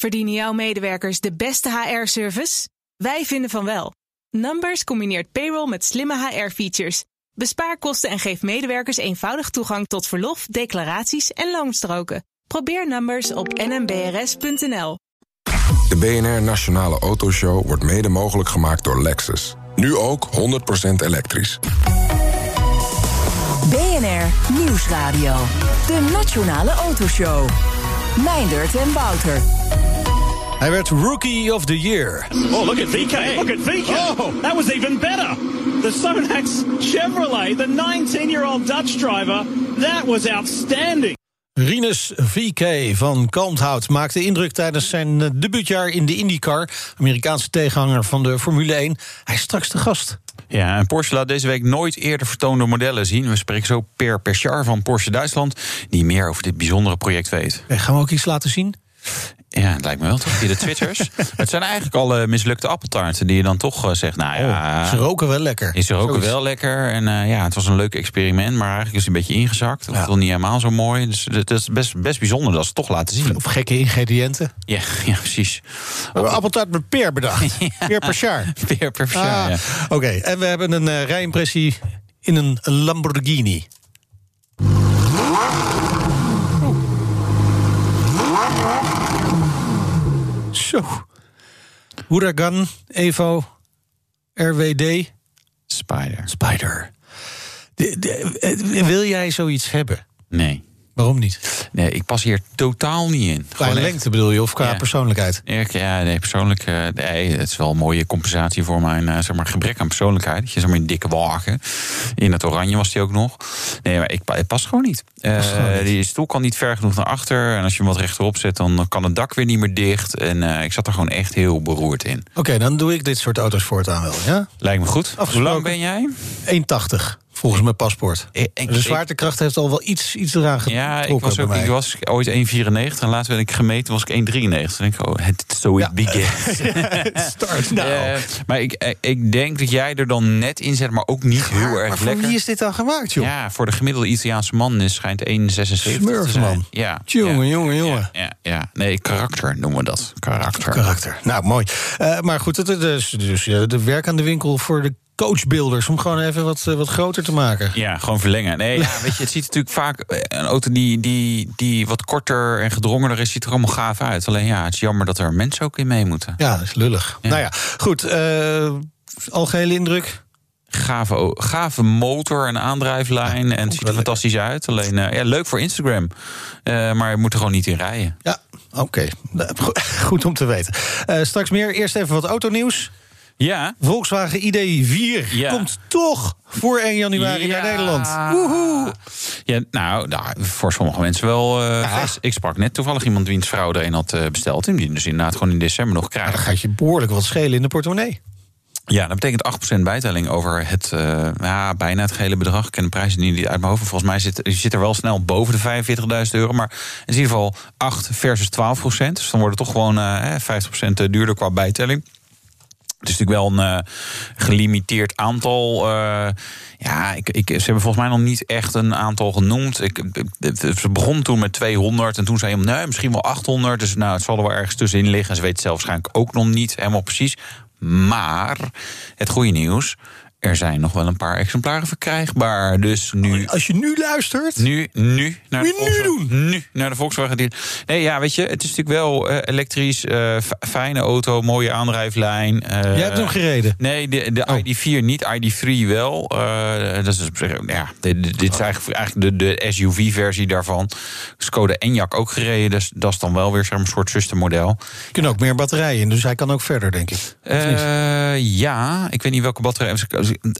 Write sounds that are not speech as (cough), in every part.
Verdienen jouw medewerkers de beste HR-service? Wij vinden van wel. Numbers combineert payroll met slimme HR-features. Bespaar kosten en geef medewerkers eenvoudig toegang tot verlof, declaraties en loonstroken. Probeer Numbers op nmbrs.nl. De BNR Nationale Autoshow wordt mede mogelijk gemaakt door Lexus. Nu ook 100% elektrisch. BNR Nieuwsradio. De Nationale Autoshow. Meindert en Wouter. Hij werd Rookie of the Year. Oh, look at VK. Look at VK. Oh, that was even better. The Sonax Chevrolet, the 19-year-old Dutch driver. That was outstanding. Rinus VK van Kalmthout maakte indruk tijdens zijn eh, debuutjaar in de IndyCar. Amerikaanse tegenhanger van de Formule 1. Hij is straks de gast. Ja, en Porsche laat deze week nooit eerder vertoonde modellen zien. We spreken zo Per Perchar van Porsche Duitsland... die meer over dit bijzondere project weet. En gaan we ook iets laten zien? Ja, het lijkt me wel toch, via de twitters. (laughs) het zijn eigenlijk alle mislukte appeltaarten die je dan toch uh, zegt... nou ja, oh, ze roken wel lekker. Is ze roken Zoiets. wel lekker. En uh, ja, het was een leuk experiment, maar eigenlijk is het een beetje ingezakt. Dat ja. was niet helemaal zo mooi. Dus het is best, best bijzonder dat ze het toch laten zien. Of gekke ingrediënten. Ja, (laughs) ja precies. We hebben appeltaart met peer bedacht. (laughs) ja. Peer per jaar. Peer per jaar, ah, ja. Oké, okay. en we hebben een uh, rijimpressie in een Lamborghini. Zo. Huragan, Evo, RWD. Spider. Spider. De, de, wil jij zoiets hebben? Nee. Waarom niet? Nee, ik pas hier totaal niet in. Qua lengte echt... bedoel je, of qua ja. persoonlijkheid? Ja, nee, persoonlijk. Uh, nee, het is wel een mooie compensatie voor mijn uh, zeg maar, gebrek aan persoonlijkheid. Je zeg maar een dikke wagen. In het oranje was die ook nog. Nee, maar ik, het past gewoon niet. Uh, die stoel kan niet ver genoeg naar achter. En als je hem wat rechterop zet, dan kan het dak weer niet meer dicht. En ik zat er gewoon echt heel beroerd in. Oké, okay, dan doe ik dit soort auto's voortaan wel, ja? Lijkt me goed. Hoe lang ben jij? 1,80. Volgens mijn paspoort. Ik, de zwaartekracht heeft al wel iets, iets eraan. Ja, ik was, ook, ik was ooit 1,94 en later werd ik gemeten, was ik 1,93. Dan denk ik, oh, het ja. begins. (laughs) Start nou. Uh, maar ik, ik denk dat jij er dan net in zet, maar ook niet heel erg maar lekker. voor wie is dit dan gemaakt, joh? Ja, voor de gemiddelde Italiaanse man is schijnt 1,76 te zijn. Ja, jongen, ja, jongen, jongen. Ja, ja, nee, karakter noemen we dat. Karakter. Karakter. Nou, mooi. Uh, maar goed, het is dus de werk aan de winkel voor de coachbuilders om gewoon even wat, wat groter te maken. Ja, gewoon verlengen. Nee, ja, weet je, het ziet natuurlijk vaak een auto die, die, die wat korter en gedrongener is, ziet er allemaal gaaf uit. Alleen ja, het is jammer dat er mensen ook in mee moeten. Ja, dat is lullig. Ja. Nou ja, goed. Uh, algehele indruk. Gave, gave motor en aandrijflijn. Ja, en het ziet er fantastisch uit. Alleen uh, ja, leuk voor Instagram. Uh, maar je moet er gewoon niet in rijden. Ja, oké. Okay. (laughs) Goed om te weten. Straks meer. Eerst even wat autonieuws. Ja. Volkswagen ID4 ja. komt toch voor 1 januari ja. naar Nederland. Woehoe. Ja, nou, nou, voor sommige mensen wel. Uh, ja. Ik sprak net toevallig iemand wiens vrouw er een had uh, besteld. En die dus inderdaad gewoon in december nog krijgt. dan gaat je behoorlijk wat schelen in de portemonnee. Ja, dat betekent 8% bijtelling over het, uh, ja, bijna het gehele bedrag. Ik ken de prijzen niet uit mijn hoofd. Volgens mij zit, zit er wel snel boven de 45.000 euro. Maar in ieder geval 8 versus 12%. Dus dan wordt het toch gewoon uh, 50% duurder qua bijtelling. Het is natuurlijk wel een uh, gelimiteerd aantal. Uh, ja, ik, ik, ze hebben volgens mij nog niet echt een aantal genoemd. Ik, ze begon toen met 200 en toen zei je nee, misschien wel 800. Dus nou, het zal er wel ergens tussenin liggen. En ze weten zelf waarschijnlijk ook nog niet helemaal precies. Maar het goede nieuws. Er zijn nog wel een paar exemplaren verkrijgbaar. Dus nu. Als je nu luistert. Nu, nu. Naar de nu doen? Nu naar de Volkswagen. Nee, ja, weet je, het is natuurlijk wel uh, elektrisch, uh, fijne auto, mooie aandrijflijn. Uh, Jij hebt hem gereden? Nee, de, de oh. ID4 niet, ID3 wel. dat is, ja, dit, dit is eigenlijk, eigenlijk de, de SUV-versie daarvan. Skoda Enyaq ook gereden, dus dat is dan wel weer zeg een soort zustermodel. Er kunnen ook meer batterijen in, dus hij kan ook verder, denk ik. ja, ik weet niet welke batterij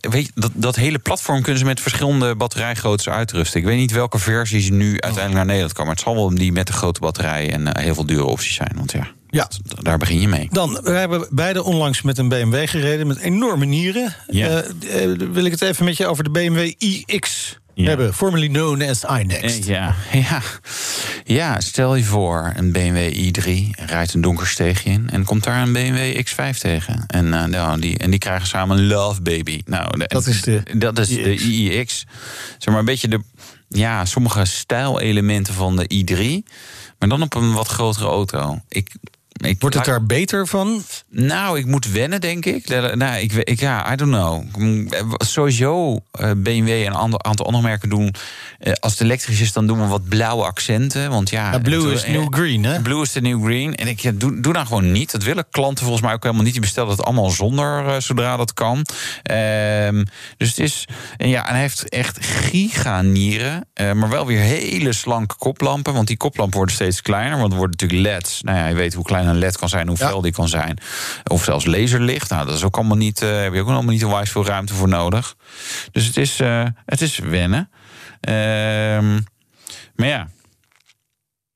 weet je, dat, dat hele platform kunnen ze met verschillende batterijgroottes uitrusten. Ik weet niet welke versies nu uiteindelijk naar Nederland komen. Maar het zal wel die met de grote batterij en uh, heel veel dure opties zijn. Want ja, ja. Dat, daar begin je mee. Dan, we hebben beide onlangs met een BMW gereden met enorme nieren. Ja. Uh, wil ik het even met je over de BMW iX ja. hebben, formerly known as iNext. Ja, (laughs) ja. ja, stel je voor, een BMW i3 rijdt een donker steegje in... en komt daar een BMW X5 tegen. En, uh, nou, die, en die krijgen samen een Love Baby. Nou, de, dat is de, dat is de iX. Zeg maar een beetje de... Ja, sommige stijlelementen van de i3... maar dan op een wat grotere auto. Ik ik, Wordt het daar beter van? Nou, ik moet wennen, denk ik. Nou, ik, ik ja, I don't know. Sowieso, eh, BMW en een aantal andere merken doen... eh, als het elektrisch is, dan doen we wat blauwe accenten. Want ja, Ja, blue eh, is new green, hè? Blue is the new green. En ik ja, doe, doe dan gewoon niet. Dat willen klanten volgens mij ook helemaal niet. Die bestellen het allemaal zonder, zodra dat kan. Ehm, dus het is... En ja, en hij heeft echt giganieren. maar wel weer hele slanke koplampen. Want die koplampen worden steeds kleiner. Want er worden natuurlijk LED's. Nou ja, je weet hoe klein een LED kan zijn, hoe Ja. fel die kan zijn. Of zelfs laserlicht. Nou, dat is ook allemaal niet... eh heb je ook allemaal niet onwijs veel ruimte voor nodig. Dus het is, eh, het is wennen. Ehm, maar ja...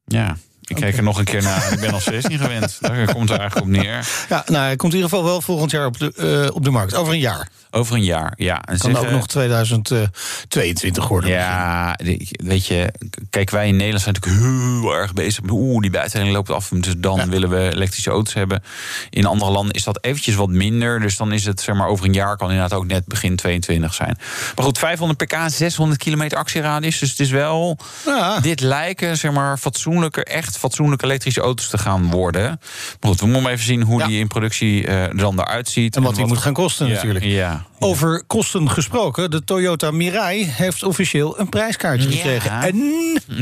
Ja, ik kijk er nog een keer naar. Ik ben nog steeds niet gewend. (laughs) Daar komt het eigenlijk op neer. Ja, nou, hij komt in ieder geval wel volgend jaar op de, eh, op de markt. Over een jaar. Over een jaar, ja. En Kan zeggen- ook nog 2022 worden. Ja, weet je, kijk, wij in Nederland zijn natuurlijk heel erg bezig met... oeh, die bijtelling loopt af, dus dan willen we elektrische auto's hebben. In andere landen is dat eventjes wat minder. Dus dan is het, zeg maar, over een jaar kan inderdaad ook net begin 22 zijn. Maar goed, 500 pk, 600 kilometer actieradius. Dus het is wel... Ja. Dit lijken, zeg maar, fatsoenlijke, echt fatsoenlijke elektrische auto's te gaan worden. Maar goed, we moeten even zien hoe Ja. die in productie eh, er dan eruit ziet. En wat die moet gaan kosten Ja, natuurlijk. Ja, Over kosten gesproken, de Toyota Mirai heeft officieel een prijskaartje Ja. gekregen. En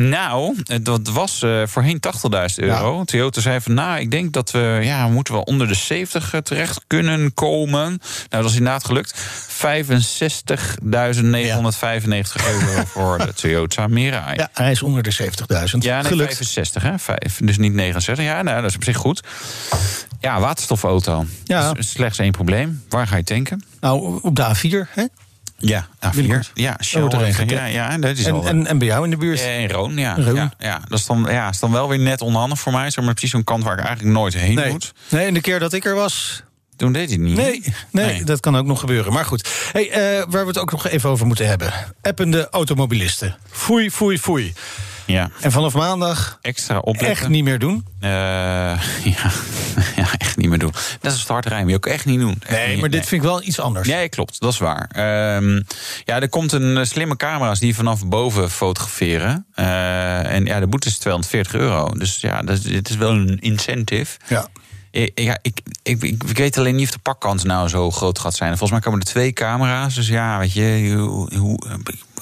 Nou, dat was eh, voorheen 80.000 euro. Toyota zei van, nou, ik denk dat we, ja, we moeten wel onder de 70 eh, terecht kunnen komen. Nou, dat is inderdaad gelukt. 65.995 euro voor de (laughs) Toyota Mirai. ja, hij is onder de 70.000. Ja, nee, Gelukt. 65, hè? Vijf, dus niet 69. Ja, nou, dat is op zich goed. Ja, waterstofauto. Ja. Is slechts één probleem. Waar ga je tanken? Nou, op de A4, hè? Ja, A4. Binnenkort. Ja, Shell. ja, ja, dat is En, al... en, en bij jou in de buurt? In Roon, ja. Roon. Ja, ja. Dat is dan, ja, is dan wel weer net onhandig voor mij. Zeg maar precies zo'n kant waar ik eigenlijk nooit heen nee. moet. nee, en de keer dat ik er was, Toen deed hij het niet. Nee, nee, Nee. dat kan ook nog gebeuren. Maar goed, hey, eh, waar we het ook nog even over moeten hebben. Appende automobilisten. Foei, foei, foei. Ja, En vanaf maandag extra opletten. echt niet meer doen. Eh, (laughs) ja. ja, echt niet meer doen. Dat is het hard. Moet je ook echt niet doen. Echt Nee, niet, maar dit nee. vind ik wel iets anders. Nee, klopt, dat is waar. Ehm, ja, er komt een eh, slimme camera's die vanaf boven fotograferen. Eh, en ja, de boete is 240 euro. Dus ja, dat, is- het is wel een incentive. Ja. Ja, ik, ik, ik, ik weet alleen niet of de pakkans nou zo groot gaat zijn. Volgens mij komen er twee camera's. Dus ja, weet je, hoe, hoe,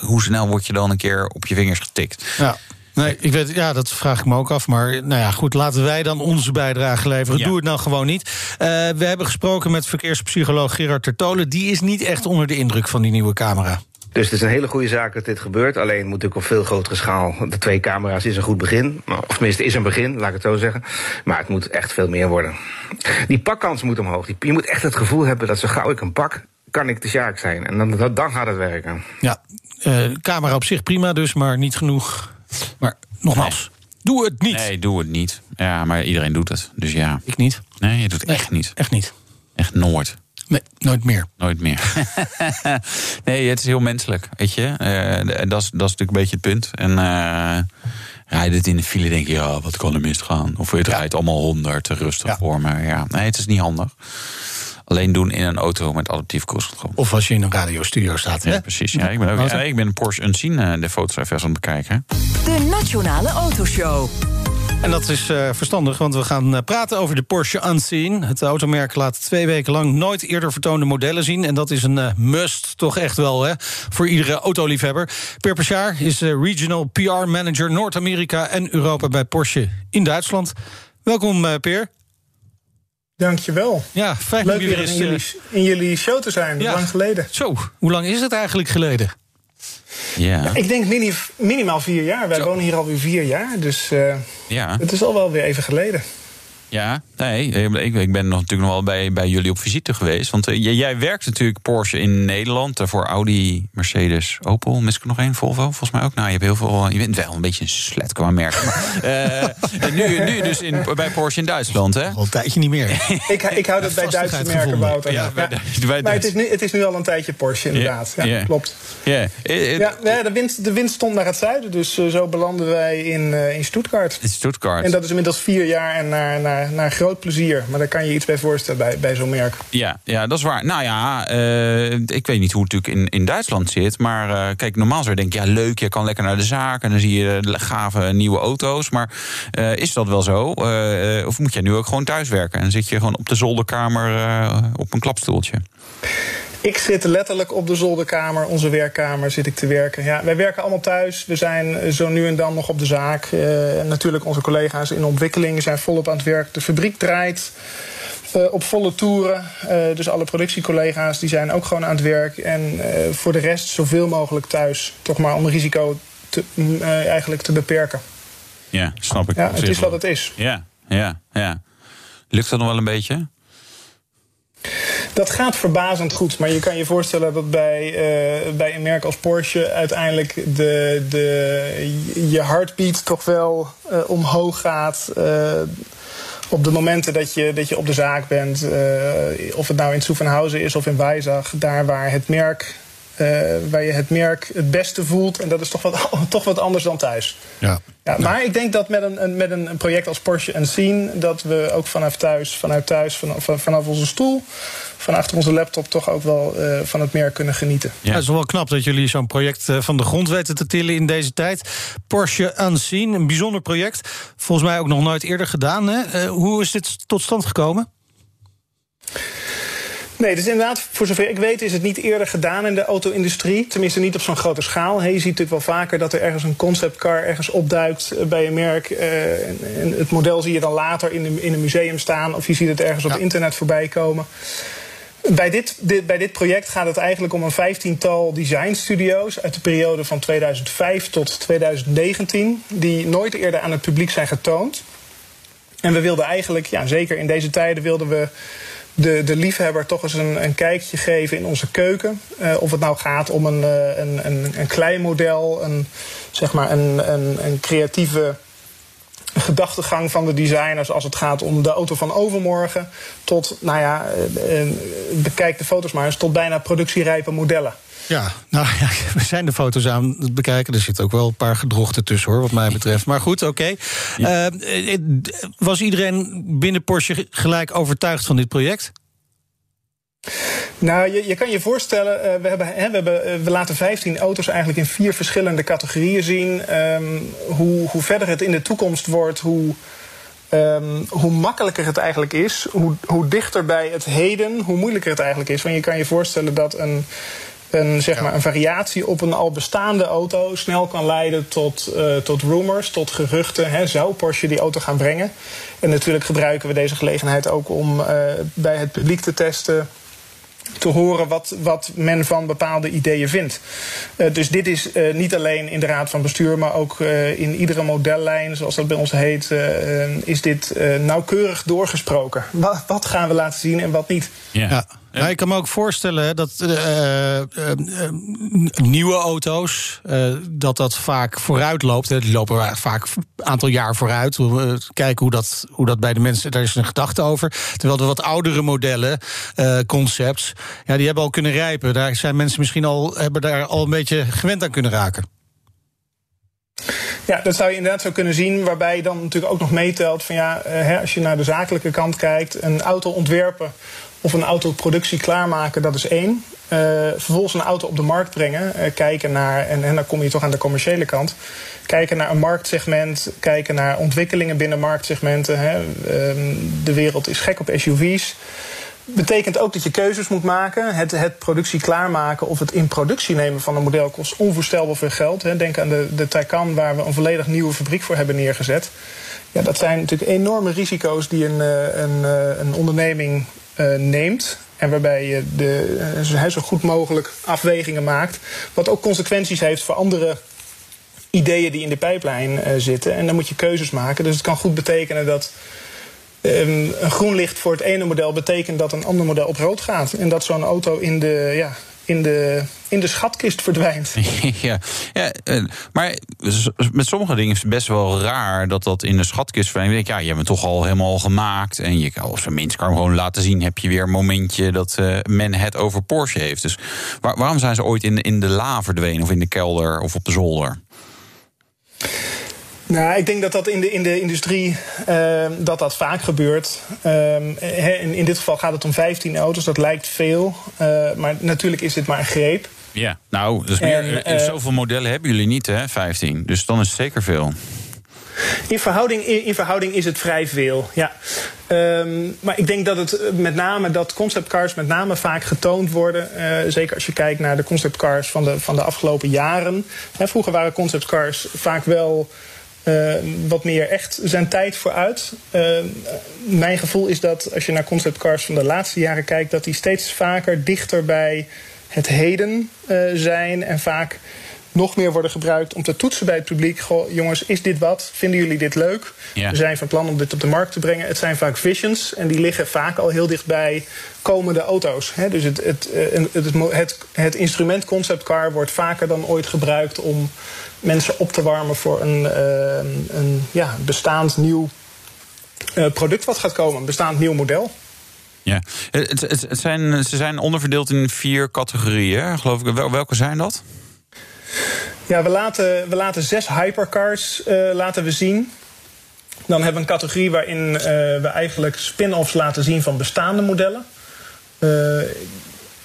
hoe snel word je dan een keer op je vingers getikt? ja. Nee, ik weet, ja, dat vraag ik me ook af. Maar nou ja, goed, laten wij dan onze bijdrage leveren. Ja. Doe het nou gewoon niet. Eh, we hebben gesproken met verkeerspsycholoog Gerard Tertolen. Die is niet echt onder de indruk van die nieuwe camera. Dus het is een hele goede zaak dat dit gebeurt. Alleen moet natuurlijk op veel grotere schaal. De twee camera's is een goed begin. Maar- Of tenminste, is een begin, laat ik het zo zeggen. Maar het moet echt veel meer worden. Die pakkans moet omhoog. Je moet echt het gevoel hebben dat zo gauw ik een pak, kan ik de Sjaak zijn. En dan, dan, dan gaat het werken. Ja, eh, camera op zich prima dus, maar niet genoeg. Maar nogmaals, doe het niet. Nee, doe het niet. Ja, maar iedereen doet het. Dus ja, Ik niet. nee, je doet het echt niet. Echt niet. Echt nooit. Nee, nooit meer. Nooit meer. (laughs) nee, het is heel menselijk, weet je. Eh, en dat, is, dat is natuurlijk een beetje het punt. En uh, rijd het in de file, denk je, ja, wat kan er misgaan? Of je rijdt allemaal honderd, rustig Ja. voor me. Ja, nee, het is niet handig. Alleen doen in een auto met adaptief cruise control. Of als je in een radiostudio staat. Ja, hè? precies. Ja, ik ben, ook, ja, ik ben een Porsche Unseen eh, de foto's even aan het bekijken. De Nationale Autoshow. En dat is eh, verstandig, want we gaan eh, praten over de Porsche Unseen. Het automerk laat twee weken lang nooit eerder vertoonde modellen zien. En dat is een eh, must, toch echt wel, hè, voor iedere autoliefhebber. Per Pechar is eh, Regional PR Manager Noord-Amerika en Europa bij Porsche in Duitsland. Welkom, eh, Peer. Dankjewel. Ja, fijn Leuk weer in jullie, in jullie show te zijn, ja. lang geleden. Zo, hoe lang is het eigenlijk geleden? Ja, Ik denk mini- minimaal vier jaar. Wij wonen hier alweer vier jaar, dus eh, ja. het is al wel weer even geleden. Ja, nee, ik, ik ben nog natuurlijk nog wel bij, bij jullie op visite geweest. Want eh, jij, jij werkt natuurlijk Porsche in Nederland eh, voor Audi, Mercedes, Opel. Mis ik er nog één, Volvo volgens mij ook. Nou, je, hebt heel veel, je bent wel een beetje een slet qua merken. Maar, eh, en nu, nu dus in, bij Porsche in Duitsland, hè? Al een tijdje niet meer. (laughs) Ik, ik hou dat bij Duitse merken. Wouter. Ja, maar het is, nu, het is nu al een tijdje Porsche, inderdaad. Ja, ja. klopt. Ja, eh, eh, de, wind, de wind stond naar het zuiden, dus eh, zo belanden wij in, eh, in Stuttgart. in Stuttgart. En dat is inmiddels vier jaar en naar, naar naar, groot plezier. Maar daar kan je iets bij voorstellen bij, bij zo'n merk. Ja, ja, dat is waar. Nou ja, eh, ik weet niet hoe het natuurlijk in, in Duitsland zit. Maar uh, kijk, normaal zou je denken, ja leuk, je kan lekker naar de zaak... en dan zie je gave nieuwe auto's. Maar is dat wel zo? of moet jij nu ook gewoon thuis werken? En zit je gewoon op de zolderkamer op een klapstoeltje? Ik zit letterlijk op de zolderkamer, onze werkkamer, zit ik te werken. Ja, wij werken allemaal thuis. We zijn zo nu en dan nog op de zaak. Uh, natuurlijk onze collega's in ontwikkeling zijn volop aan het werk. De fabriek draait. Uh, op volle toeren. Uh, dus alle productiecollega's die zijn ook gewoon aan het werk. En voor de rest zoveel mogelijk thuis. Toch maar om risico te, eigenlijk te beperken. Ja, snap ik. Ja, het is wat het is. Ja, ja, ja. Lukt dat nog wel een beetje? Dat gaat verbazend goed. Maar je kan je voorstellen dat bij, uh, bij een merk als Porsche uiteindelijk de, de, je heartbeat toch wel uh, omhoog gaat. Uh, op de momenten dat je, dat je op de zaak bent, of het nou in Soevenhausen is of in Weizag, daar waar het merk waar je het merk het beste voelt. En dat is toch wat, (laughs) toch wat anders dan thuis. Ja. Ja, maar ik denk dat met een, een, met een project als Porsche en Scene... dat we ook vanaf thuis, vanuit thuis, vanaf, vanaf onze stoel... van achter onze laptop toch ook wel uh, van het merk kunnen genieten. Ja. het is wel knap dat jullie zo'n project uh, van de grond weten te tillen in deze tijd. Porsche Unseen, een bijzonder project. Volgens mij ook nog nooit eerder gedaan. Hè? Uh, hoe is dit tot stand gekomen? Nee, dus inderdaad, voor zover ik weet, is het niet eerder gedaan in de auto-industrie. Tenminste, niet op zo'n grote schaal. Je ziet natuurlijk wel vaker dat er ergens een conceptcar ergens opduikt bij een merk. Uh, en het model zie je dan later in, de, in een museum staan, of je ziet het ergens op internet voorbij komen. Bij dit, dit, bij dit project gaat het eigenlijk om een vijftiental designstudio's uit de periode van 2005 tot 2019, die nooit eerder aan het publiek zijn getoond. En we wilden eigenlijk, ja, zeker in deze tijden, wilden we de, de liefhebber toch eens een, een kijkje geven in onze keuken. Uh, of het nou gaat om een, uh, een, een, een klein model, een, zeg maar een, een, een creatieve gedachtegang van de designers als het gaat om de auto van overmorgen. Tot, nou ja, uh, bekijk de foto's maar eens, tot bijna productierijpe modellen. Ja, nou ja, (laughs) we zijn de foto's aan het bekijken. Er zitten ook wel een paar gedrochten tussen, hoor, wat mij betreft. Maar goed, oké. Okay. Ja. Uh, was iedereen binnen Porsche gelijk overtuigd van dit project? Nou, je, je kan je voorstellen, uh, we, hebben, hè, we, hebben, uh, we laten 15 auto's eigenlijk in vier verschillende categorieën zien. Um, hoe, hoe verder het in de toekomst wordt, hoe, um, hoe makkelijker het eigenlijk is. Hoe, hoe dichter bij het heden, hoe moeilijker het eigenlijk is. Want je kan je voorstellen dat een een, zeg maar, een variatie op een al bestaande auto snel kan leiden tot, uh, tot rumors, tot geruchten. Hè, zou Porsche die auto gaan brengen? En natuurlijk gebruiken we deze gelegenheid ook om uh, bij het publiek te testen te horen wat, wat men van bepaalde ideeën vindt. Uh, dus dit is uh, niet alleen in de Raad van Bestuur, maar ook uh, in iedere modellijn, zoals dat bij ons heet, is dit nauwkeurig doorgesproken. Wat, wat, gaan we laten zien en wat niet? Ja. ja. Nou, ik kan me ook voorstellen dat uh, uh, nieuwe auto's, uh, dat dat vaak vooruit loopt. Die lopen vaak een aantal jaar vooruit. We kijken hoe dat, hoe dat bij de mensen, daar is een gedachte over. Terwijl de wat oudere modellen, concepts, ja, die hebben al kunnen rijpen. Daar zijn mensen misschien al, hebben daar al een beetje gewend aan kunnen raken. Ja, dat zou je inderdaad zo kunnen zien. Waarbij je dan natuurlijk ook nog meetelt van ja, hè, als je naar de zakelijke kant kijkt, een auto ontwerpen of een autoproductie klaarmaken, dat is één. Uh, vervolgens een auto op de markt brengen. Uh, kijken naar, en, en dan kom je toch aan de commerciële kant. Kijken naar een marktsegment. Kijken naar ontwikkelingen binnen marktsegmenten. Hè. Uh, de wereld is gek op SUV's. Betekent ook dat je keuzes moet maken. Het, het productie klaarmaken of het in productie nemen van een model kost onvoorstelbaar veel geld. Hè. Denk aan de, de Taycan, waar we een volledig nieuwe fabriek voor hebben neergezet. Ja, dat zijn natuurlijk enorme risico's die een, een, een onderneming neemt. En waarbij je de, uh, zo goed mogelijk afwegingen maakt. Wat ook consequenties heeft voor andere ideeën die in de pijplijn uh, zitten. En dan moet je keuzes maken. Dus het kan goed betekenen dat um, een groen licht voor het ene model betekent dat een ander model op rood gaat. En dat zo'n auto in de, ja, in de, in de schatkist verdwijnt. (laughs) ja, ja, maar met sommige dingen is het best wel raar dat dat in de schatkist verdwijnt. Ja, je hebt het toch al helemaal gemaakt. En je kan een mens kan gewoon laten zien, heb je weer een momentje dat uh, men het over Porsche heeft. Dus waar, waarom zijn ze ooit in, in de la verdwenen of in de kelder of op de zolder? Nou, ik denk dat dat in de, in de industrie uh, dat dat vaak gebeurt. Uh, in, in, dit geval gaat het om 15 auto's, dat lijkt veel. Uh, maar natuurlijk is dit maar een greep. Ja, nou, meer, en, zoveel modellen hebben jullie niet, hè? 15. Dus dan is het zeker veel. In verhouding, in, in, verhouding is het vrij veel, ja. Um, maar ik denk dat het met name dat conceptcars met name vaak getoond worden. Uh, zeker als je kijkt naar de conceptcars van de, van de afgelopen jaren. He, vroeger waren conceptcars vaak wel uh, wat meer echt zijn tijd vooruit. Uh, mijn gevoel is dat als je naar conceptcars van de laatste jaren kijkt, dat die steeds vaker dichter bij het heden uh, zijn en vaak nog meer worden gebruikt om te toetsen bij het publiek. Goh, jongens, is dit wat? Vinden jullie dit leuk? Ja. We zijn van plan om dit op de markt te brengen. Het zijn vaak visions en die liggen vaak al heel dichtbij komende auto's. Dus het, het, het, het, het instrument concept car wordt vaker dan ooit gebruikt om mensen op te warmen voor een, uh, een ja, bestaand nieuw uh, product wat gaat komen, een bestaand nieuw model. Ja, het, het, het, zijn, ze zijn onderverdeeld in vier categorieën, geloof ik. Wel, welke zijn dat? Ja, we laten, we laten zes hypercars uh, laten we zien. Dan hebben we een categorie waarin uh, we eigenlijk spin-offs laten zien van bestaande modellen. Uh,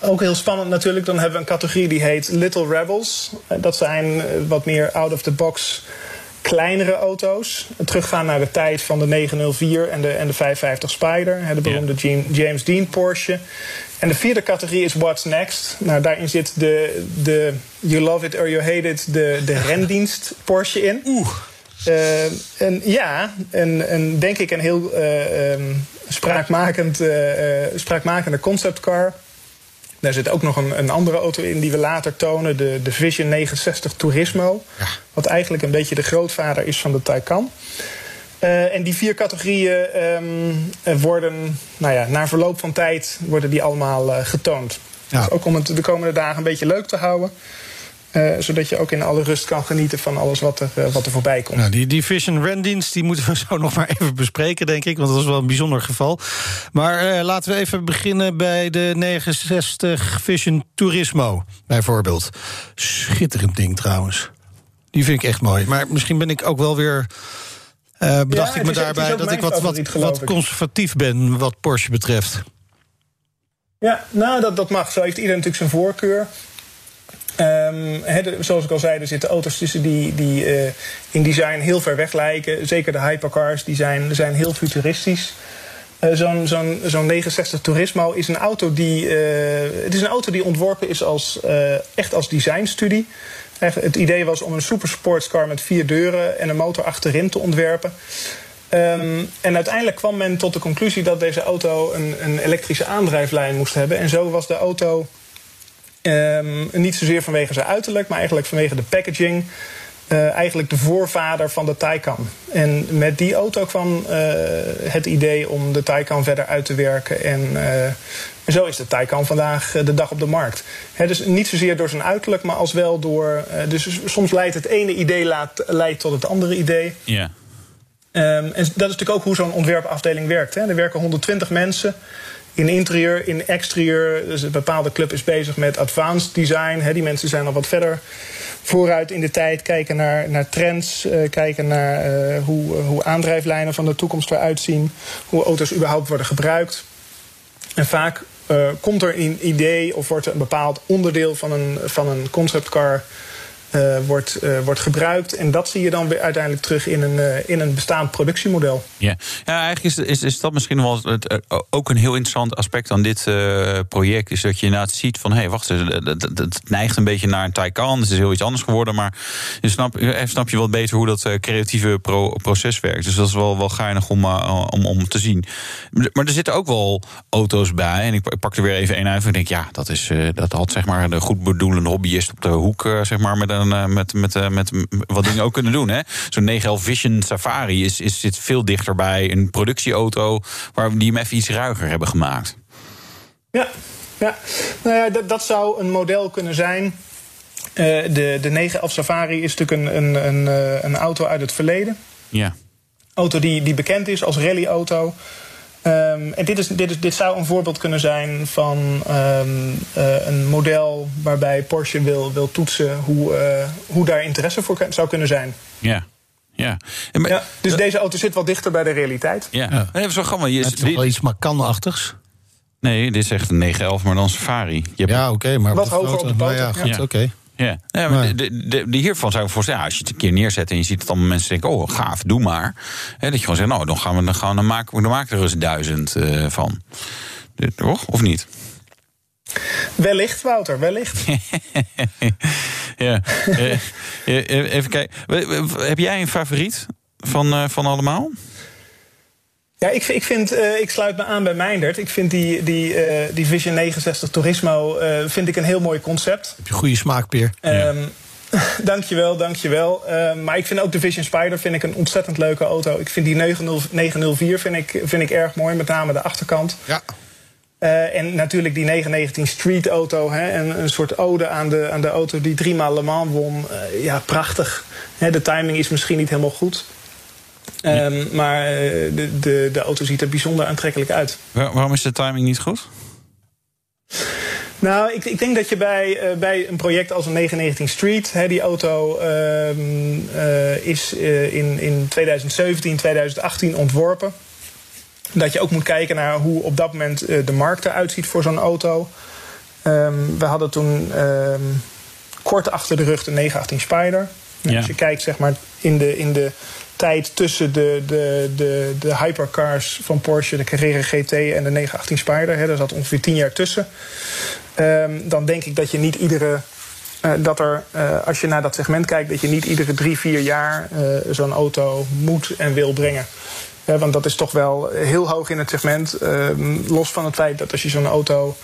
ook heel spannend natuurlijk. Dan hebben we een categorie die heet Little Rebels. Dat zijn wat meer out-of-the-box kleinere auto's. Teruggaan naar de tijd van de 904 en de, en de 550 Spider. De beroemde. James Dean Porsche. En de vierde categorie is What's Next. Nou, daarin zit de, de You Love It or You Hate It, de, de (laughs) rendienst Porsche in. Oeh. Uh, en ja, en, en denk ik een heel uh, um, spraakmakend, uh, spraakmakende conceptcar. Daar zit ook nog een, een, andere auto in die we later tonen, de, de Vision 69 Turismo. Ja. Wat eigenlijk een beetje de grootvader is van de Taycan. Uh, en die vier categorieën um, worden, nou ja, na verloop van tijd worden die allemaal uh, getoond. Ja. Dus ook om het de komende dagen een beetje leuk te houden. Uh, zodat je ook in alle rust kan genieten van alles wat er, wat er voorbij komt. Nou, die, die Vision Rendienst die moeten we (laughs) zo nog maar even bespreken, denk ik. Want dat is wel een bijzonder geval. Maar uh, laten we even beginnen bij de 69 Vision Turismo, bijvoorbeeld. Schitterend ding trouwens. Die vind ik echt mooi. Maar misschien ben ik ook wel weer... Bedacht ja, ik me is, daarbij dat ik wat, wat, wat conservatief ben wat Porsche betreft. Ja, nou, dat, dat mag. Zo heeft iedereen natuurlijk zijn voorkeur. De, zoals ik al zei, er zitten auto's tussen die, die uh, in design heel ver weg lijken. Zeker de hypercars, die zijn, zijn heel futuristisch. Uh, Zo'n zo'n zo'n 69 Turismo is een auto die. Uh, het is een auto die ontworpen is als, echt als designstudie. Het idee was om een supersportscar met vier deuren en een motor achterin te ontwerpen. Um, en uiteindelijk kwam men tot de conclusie dat deze auto een, een elektrische aandrijflijn moest hebben. En zo was de auto um, niet zozeer vanwege zijn uiterlijk, maar eigenlijk vanwege de packaging. Uh, eigenlijk de voorvader van de Taycan. En met die auto kwam uh, het idee om de Taycan verder uit te werken. En, uh, en zo is de Taycan vandaag de dag op de markt. He, dus niet zozeer door zijn uiterlijk, maar als wel door. dus soms leidt het ene idee laat, leidt tot het andere idee. Ja. Um, en dat is natuurlijk ook hoe zo'n ontwerpafdeling werkt. Hè. Er werken 120 mensen in interieur, in exterieur. Dus een bepaalde club is bezig met advanced design. Die mensen zijn al wat verder vooruit in de tijd. Kijken naar, naar trends. Uh, kijken naar uh, hoe, hoe aandrijflijnen van de toekomst eruit zien. Hoe auto's überhaupt worden gebruikt. En vaak komt er een idee of wordt er een bepaald onderdeel van een, van een conceptcar wordt, uh, wordt gebruikt. En dat zie je dan weer uiteindelijk terug in een, uh, in een bestaand productiemodel. Ja, ja eigenlijk is, is, is dat misschien wel het, ook een heel interessant aspect aan dit project. Is dat je inderdaad ziet van hé, hey, wacht het, neigt een beetje naar een Taycan. Het is heel iets anders geworden. Maar je snap, snap je wat beter hoe dat creatieve pro, proces werkt. Dus dat is wel, wel geinig om, om, om te zien. Maar er zitten ook wel auto's bij. En ik, pak er weer even één uit. En ik denk, ja, dat, is, dat had zeg maar de goed bedoelende hobbyist op de hoek, zeg maar, met een met, met, met wat dingen ook kunnen doen. hè Zo'n 911 Vision Safari is, is, zit veel dichter bij een productieauto... waar die hem even iets ruiger hebben gemaakt. Ja, ja. Nou ja dat, dat zou een model kunnen zijn... Uh, de, de 911 Safari is natuurlijk een, een, een, een auto uit het verleden. Ja. Auto die, die bekend is als rallyauto... Um, en dit, is, dit, is, dit zou een voorbeeld kunnen zijn van um, uh, een model waarbij Porsche wil, wil toetsen hoe, uh, hoe daar interesse voor zou kunnen zijn. Ja. Ja. ja dus deze auto zit wel dichter bij de realiteit. Ja, ja. Nee, zo grappig. Je, het is toch wel iets Macan-achtigs? Nee, dit is echt een 911, maar dan Safari. Je ja, oké, okay, maar wat hoger op de nou ja, goed, oké. Okay. Ja, ja maar de, de, de, hiervan zou ik voorstellen, ja, als je het een keer neerzet en je ziet dat allemaal mensen denken, oh gaaf, doe maar. He, dat je gewoon zegt, nou, dan gaan we dan gaan we, dan maken, dan maken we er eens duizend uh, van. Toch? Of niet? Wellicht, Wouter, wellicht. (laughs) ja, even kijken. Heb jij een favoriet van, uh, van allemaal? Ja, ik, ik, vind, uh, ik sluit me aan bij Meindert. Ik vind die, die, uh, die Vision 69 Turismo uh, vind ik een heel mooi concept. Heb je goede smaak, Peer. Um, (laughs) dankjewel, dankjewel. Uh, maar ik vind ook de Vision Spider vind ik een ontzettend leuke auto. Ik vind die 904 vind ik, vind ik erg mooi, met name de achterkant. Ja. Uh, en natuurlijk die 919 Street auto. Hè, en een soort ode aan de, aan de auto die driemaal Le Mans won. Uh, ja, prachtig. Hè, de timing is misschien niet helemaal goed. Um, maar de, de, de auto ziet er bijzonder aantrekkelijk uit. Waar, waarom is de timing niet goed? Nou, ik, ik, denk dat je bij, uh, bij een project als een 919 Street, hè, die auto uh, uh, is in, in 2017, 2018 ontworpen. Dat je ook moet kijken naar hoe op dat moment de markt eruit ziet voor zo'n auto. Um, we hadden toen um, kort achter de rug de 918 Spider. Ja. Als je kijkt zeg maar, in de, in de tijd tussen de, de, de, de hypercars van Porsche, de Carrera GT en de 918 Spider. Hè, daar zat ongeveer tien jaar tussen. Um, dan denk ik dat je niet iedere. Uh, dat er, uh, als je naar dat segment kijkt, dat je niet iedere drie, vier jaar uh, zo'n auto moet en wil brengen. Want dat is toch wel heel hoog in het segment. Ehm, los van het feit dat als je zo'n auto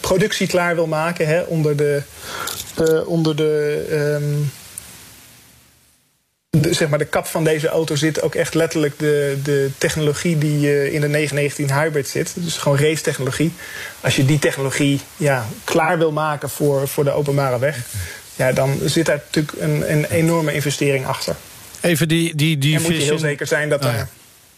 productie klaar wil maken, hè, onder de. onder de um, de, zeg maar, de kap van deze auto zit ook echt letterlijk de, de technologie die uh, in de 919 Hybrid zit. Dus gewoon race technologie. Als je die technologie ja, klaar wil maken voor, voor de openbare weg, ja, dan zit daar natuurlijk een, een enorme investering achter. Even die, die, die en moet je heel zeker zijn dat, oh, ja.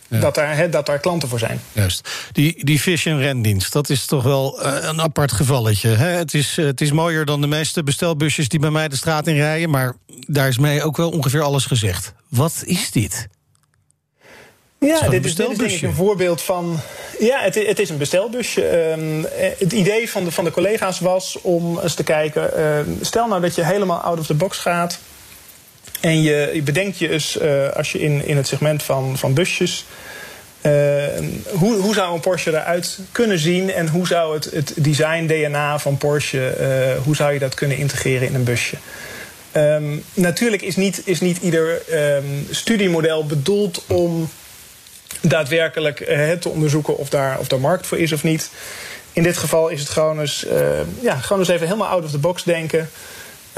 Ja. Dat, daar, he, dat daar klanten voor zijn. Juist. Die, die Vision rendienst, dat is toch wel uh, een apart gevalletje. Hè? Het, is, uh, het is mooier dan de meeste bestelbusjes die bij mij de straat in rijden... maar daar is mee ook wel ongeveer alles gezegd. Wat is dit? Ja, dit is, dit is denk ik een voorbeeld van. Ja, het, het is een bestelbusje. Um, het idee van de, van de collega's was om eens te kijken. Uh, stel nou dat je helemaal out of the box gaat. En je, je bedenkt je eens, uh, als je in, in het segment van, van busjes. Uh, hoe, hoe zou een Porsche eruit kunnen zien en hoe zou het, het design DNA van Porsche, uh, hoe zou je dat kunnen integreren in een busje? Um, natuurlijk is niet, is niet ieder um, studiemodel bedoeld om daadwerkelijk uh, te onderzoeken of daar, of daar markt voor is of niet. In dit geval is het gewoon eens, ja, gewoon eens even helemaal out of the box denken.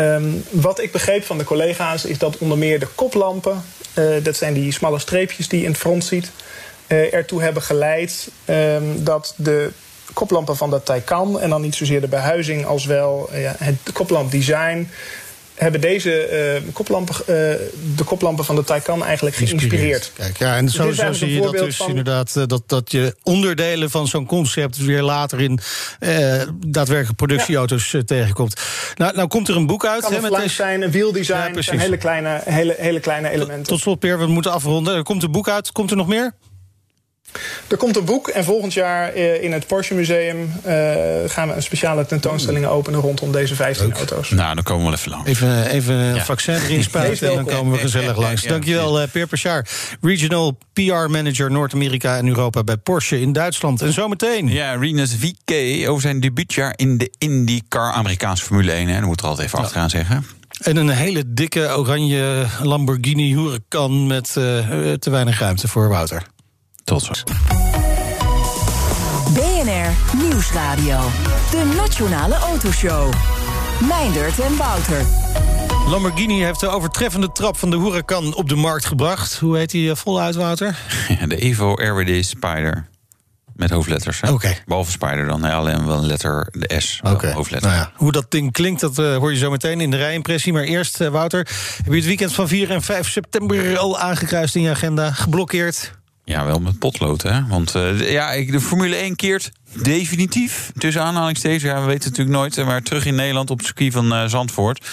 Um, wat ik begreep van de collega's is dat onder meer de koplampen, uh, dat zijn die smalle streepjes die je in het front ziet, uh, ertoe hebben geleid um, dat de koplampen van de Taycan, en dan niet zozeer de behuizing als wel uh, het koplampdesign, hebben deze uh, koplampen, uh, de koplampen van de Taycan eigenlijk geïnspireerd. Kijk, ja, en dus zo, zo zie je dat dus van... inderdaad, uh, dat, dat je onderdelen van zo'n concept weer later in daadwerkelijk productieauto's ja. tegenkomt. Nou, nou komt er een boek uit. Kan hè, met deze... zijn, een wieldesign, ja, zijn hele kleine, hele, hele kleine elementen. Tot slot, Peer, we moeten afronden. Er komt een boek uit. Komt er nog meer? Er komt een boek en volgend jaar in het Porsche Museum uh, gaan we een speciale tentoonstelling openen rondom deze 15 Leuk. auto's. Nou, dan komen we wel even langs. Even, even ja. vaccin erin (laughs) spuiten en dan komen we gezellig langs. Dankjewel, uh, Peer Pachar, Regional PR Manager Noord-Amerika en Europa bij Porsche in Duitsland. En zometeen. Ja, Rinus VK over zijn debuutjaar in de IndyCar Amerikaanse Formule 1. Hè. Dat moet er altijd even ja. achteraan zeggen. En een hele dikke oranje Lamborghini Huracan met uh, te weinig ruimte voor Wouter. Tot zo. BNR Nieuwsradio. De Nationale Autoshow. Meindert en Wouter. Lamborghini heeft de overtreffende trap van de Huracan op de markt gebracht. Hoe heet die voluit, Wouter? (laughs) Ja, de Evo Everyday Spider. Met hoofdletters. Oké. Okay. Behalve Spider dan. Nee, alleen wel een letter, de S. Oké. Okay. Hoofdletter. Nou ja, hoe dat ding klinkt, dat uh, hoor je zo meteen in de rijimpressie. Maar eerst, uh, Wouter, heb je het weekend van 4 en 5 september al aangekruist in je agenda? Geblokkeerd? Ja, wel met potlood, hè? Want uh, ja, de Formule 1 keert definitief, tussen aanhalingstekens. Ja, we weten het natuurlijk nooit, maar terug in Nederland op het circuit van uh, Zandvoort.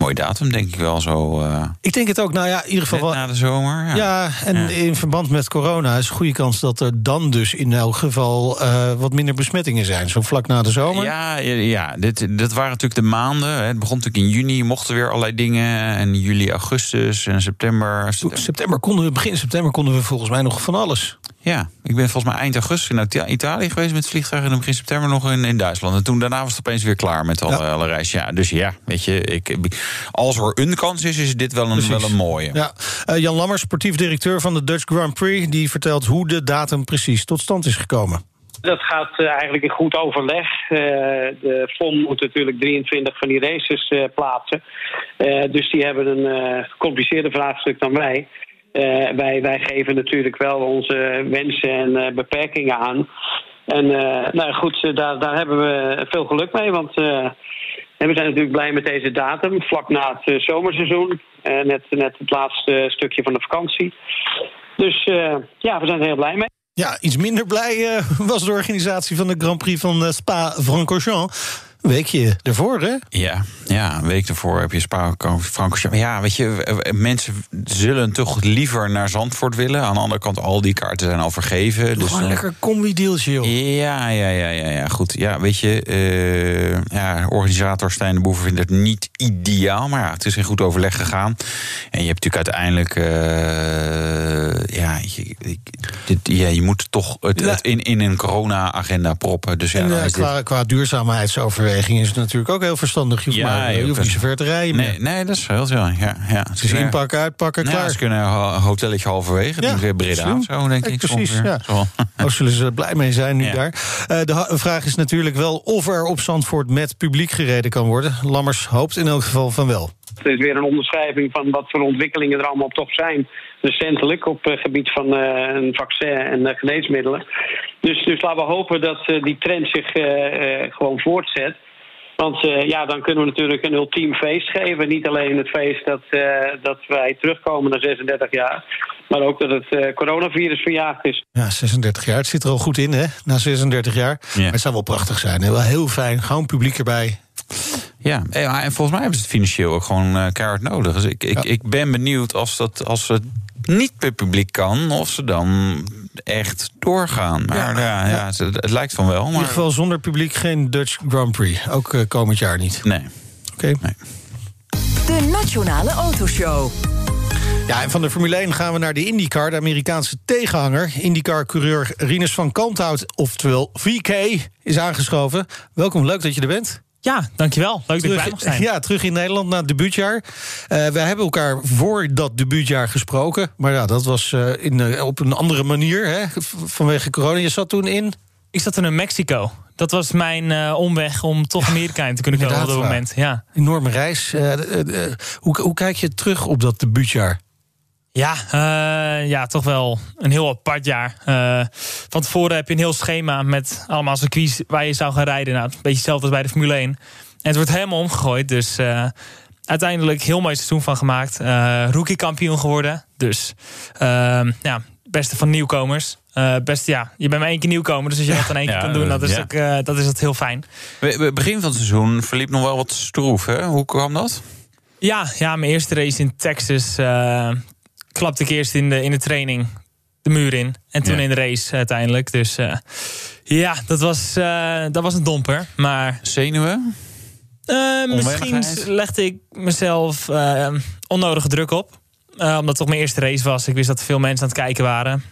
Mooi datum, denk ik wel zo. Uh, ik denk het ook. Nou ja, in ieder geval. na de zomer. Ja, ja en in verband met corona is een goede kans dat er dan dus in elk geval uh, wat minder besmettingen zijn. Zo vlak na de zomer. Ja, ja dit, dit waren natuurlijk de maanden. Het begon natuurlijk in juni, mochten weer allerlei dingen. En juli, augustus en september. September konden we, begin september konden we volgens mij nog van alles. Ja, ik ben volgens mij eind augustus in Italië geweest met het vliegtuig... en begin september nog in, in Duitsland. En toen daarna was het opeens weer klaar met alle, ja. alle reizen. Ja, dus ja, weet je, ik, als er een kans is, is dit wel een, wel een mooie. Ja. Uh, Jan Lammers, sportief directeur van de Dutch Grand Prix... die vertelt hoe de datum precies tot stand is gekomen. Dat gaat uh, eigenlijk in goed overleg. Uh, de FOM moet natuurlijk 23 van die races uh, plaatsen. dus die hebben een gecompliceerder vraagstuk dan wij. Uh, wij, wij geven natuurlijk wel onze wensen en uh, beperkingen aan. En uh, nou goed, daar, daar hebben we veel geluk mee. Want we zijn natuurlijk blij met deze datum, vlak na het zomerseizoen. net, net het laatste stukje van de vakantie. Dus ja, we zijn er heel blij mee. Ja, iets minder blij was de organisatie van de Grand Prix van Spa-Francorchamps. Een weekje ervoor, hè? Ja, ja, een week ervoor heb je Spa-Francorchamps. Ja, weet je, mensen zullen toch liever naar Zandvoort willen. Aan de andere kant, al die kaarten zijn al vergeven. Dus Gewoon een lekker combi-dealtje, joh. Ja, ja, ja, ja, ja, goed. Ja, weet je, uh, ja, organisator Stijn de Boever vindt het niet ideaal. Maar ja, het is in goed overleg gegaan. En je hebt natuurlijk uiteindelijk... Uh, ja, je, dit, ja, je moet toch het, het in, in een corona-agenda proppen. Dus ja, en, uh, qua, dit... qua duurzaamheidsoverweging is het natuurlijk ook heel verstandig. Je hoeft, ja, maar, je hoeft niet zo ver te rijden. Nee, nee dat is heel zo. Ja, ja. Dus inpakken, uitpakken, nou, klaar. Ze kunnen een hotelletje halverwege. Ja, weer Breda zo, denk ik. Precies, ja. Oh, (laughs) zullen ze blij mee zijn nu daar. Uh, de vraag is natuurlijk wel of er op Zandvoort met publiek gereden kan worden. Lammers hoopt in elk geval van wel. Het is weer een onderschrijving van wat voor ontwikkelingen er allemaal top zijn. Recentelijk op het gebied van uh, een vaccin en uh, geneesmiddelen. Dus, dus laten we hopen dat uh, die trend zich gewoon voortzet. Want uh, ja, dan kunnen we natuurlijk een ultiem feest geven. Niet alleen het feest dat, uh, dat wij terugkomen na 36 jaar. Maar ook dat het uh, coronavirus verjaagd is. Ja, 36 jaar. Het zit er al goed in, hè? Na 36 jaar. Ja. Maar het zou wel prachtig zijn. Hè? Wel heel fijn. Gewoon publiek erbij. Ja, en volgens mij hebben ze het financieel ook gewoon uh, keihard nodig. Dus ik, ik, ja. ik ben benieuwd als, dat, als het niet per publiek kan, of ze dan echt doorgaan. Maar ja, ja, ja. Het, het, lijkt van wel. Maar... In ieder geval zonder publiek geen Dutch Grand Prix. Ook uh, komend jaar niet. Nee. Oké. Okay. Nee. De Nationale Autoshow. Ja, en van de Formule 1 gaan we naar de IndyCar, de Amerikaanse tegenhanger. IndyCar-coureur Rinus van Kalmthout, oftewel VK, is aangeschoven. Welkom, leuk dat je er bent. Ja, dankjewel. Leuk terug, dat ik bij mag zijn. (laughs) Ja, terug in Nederland na het debuutjaar. Uh, we hebben elkaar voor dat debuutjaar gesproken. Maar ja, dat was uh, in, uh, op een andere manier hè, vanwege corona. Je zat toen in... Ik zat toen in Mexico. Dat was mijn omweg om toch Amerika in te kunnen komen op dat moment. Ja. Enorme reis. hoe, hoe kijk je terug op dat debuutjaar? Ja, uh, ja, toch wel een heel apart jaar. Uh, van tevoren heb je een heel schema met allemaal circuits waar je zou gaan rijden. Nou, een beetje hetzelfde als bij de Formule 1. En het wordt helemaal omgegooid. Dus uh, uiteindelijk heel mooi seizoen van gemaakt. rookie kampioen geworden. Dus ehm, ja, beste van nieuwkomers. best, ja, je bent maar één keer nieuwkomer. Dus als je dat dan één keer (laughs) ja, kan doen, dat is, ja. ook, dat is het heel fijn. Begin van het seizoen verliep nog wel wat stroef. Hè? Hoe kwam dat? Ja, ja, mijn eerste race in Texas klapte ik eerst in de, in de training de muur in. En toen ja. in de race uiteindelijk. Dus uh, ja, dat was, uh, dat was een domper. Maar, Zenuwen? Uh, misschien legde ik mezelf onnodige druk op. omdat het toch mijn eerste race was. Ik wist dat er veel mensen aan het kijken waren.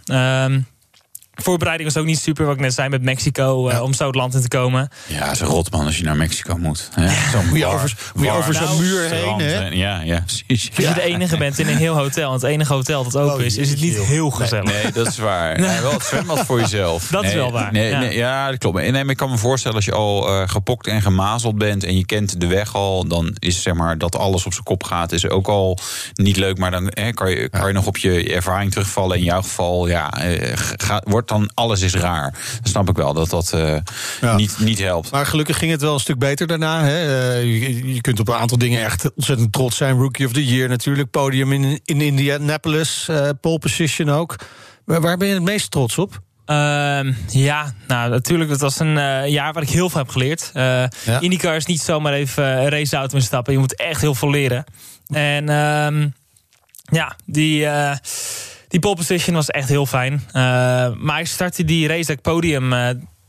Voorbereiding was ook niet super, wat ik net zei, met Mexico, ja. uh, om zo het land in te komen. Ja, het is een rot man als je naar Mexico moet. Hè? Zo moet je over, zo'n nou, muur heen. Hè? Ja, ja, precies. Als je de enige bent in een heel hotel, en het enige hotel dat open oh, is, is het niet heel gezellig. Nee, nee dat is waar. Nee. wel het zwembad voor jezelf. Dat nee, is wel waar. Nee, ja. Nee, ja, dat klopt. Nee, maar ik kan me voorstellen, als je al uh, gepokt en gemazeld bent en je kent de weg al, dan is zeg maar dat alles op zijn kop gaat, is ook al niet leuk. Maar dan hè, kan, je, kan je nog op je ervaring terugvallen. In jouw geval, ja, uh, gaat, wordt dan alles is raar. Dan snap ik wel dat dat uh, ja. niet, niet helpt. Maar gelukkig ging het wel een stuk beter daarna. Hè? Uh, je, je, kunt op een aantal dingen echt ontzettend trots zijn. Rookie of the Year natuurlijk. Podium in, in Indianapolis. Uh, pole position ook. Maar waar ben je het meest trots op? Ehm, ja, nou natuurlijk, dat was een eh, jaar waar ik heel veel heb geleerd. Uh, ja. IndyCar is niet zomaar even een raceauto instappen. Je moet echt heel veel leren. En um, ja, die, uh, die pole position was echt heel fijn. maar ik startte die race dat podium,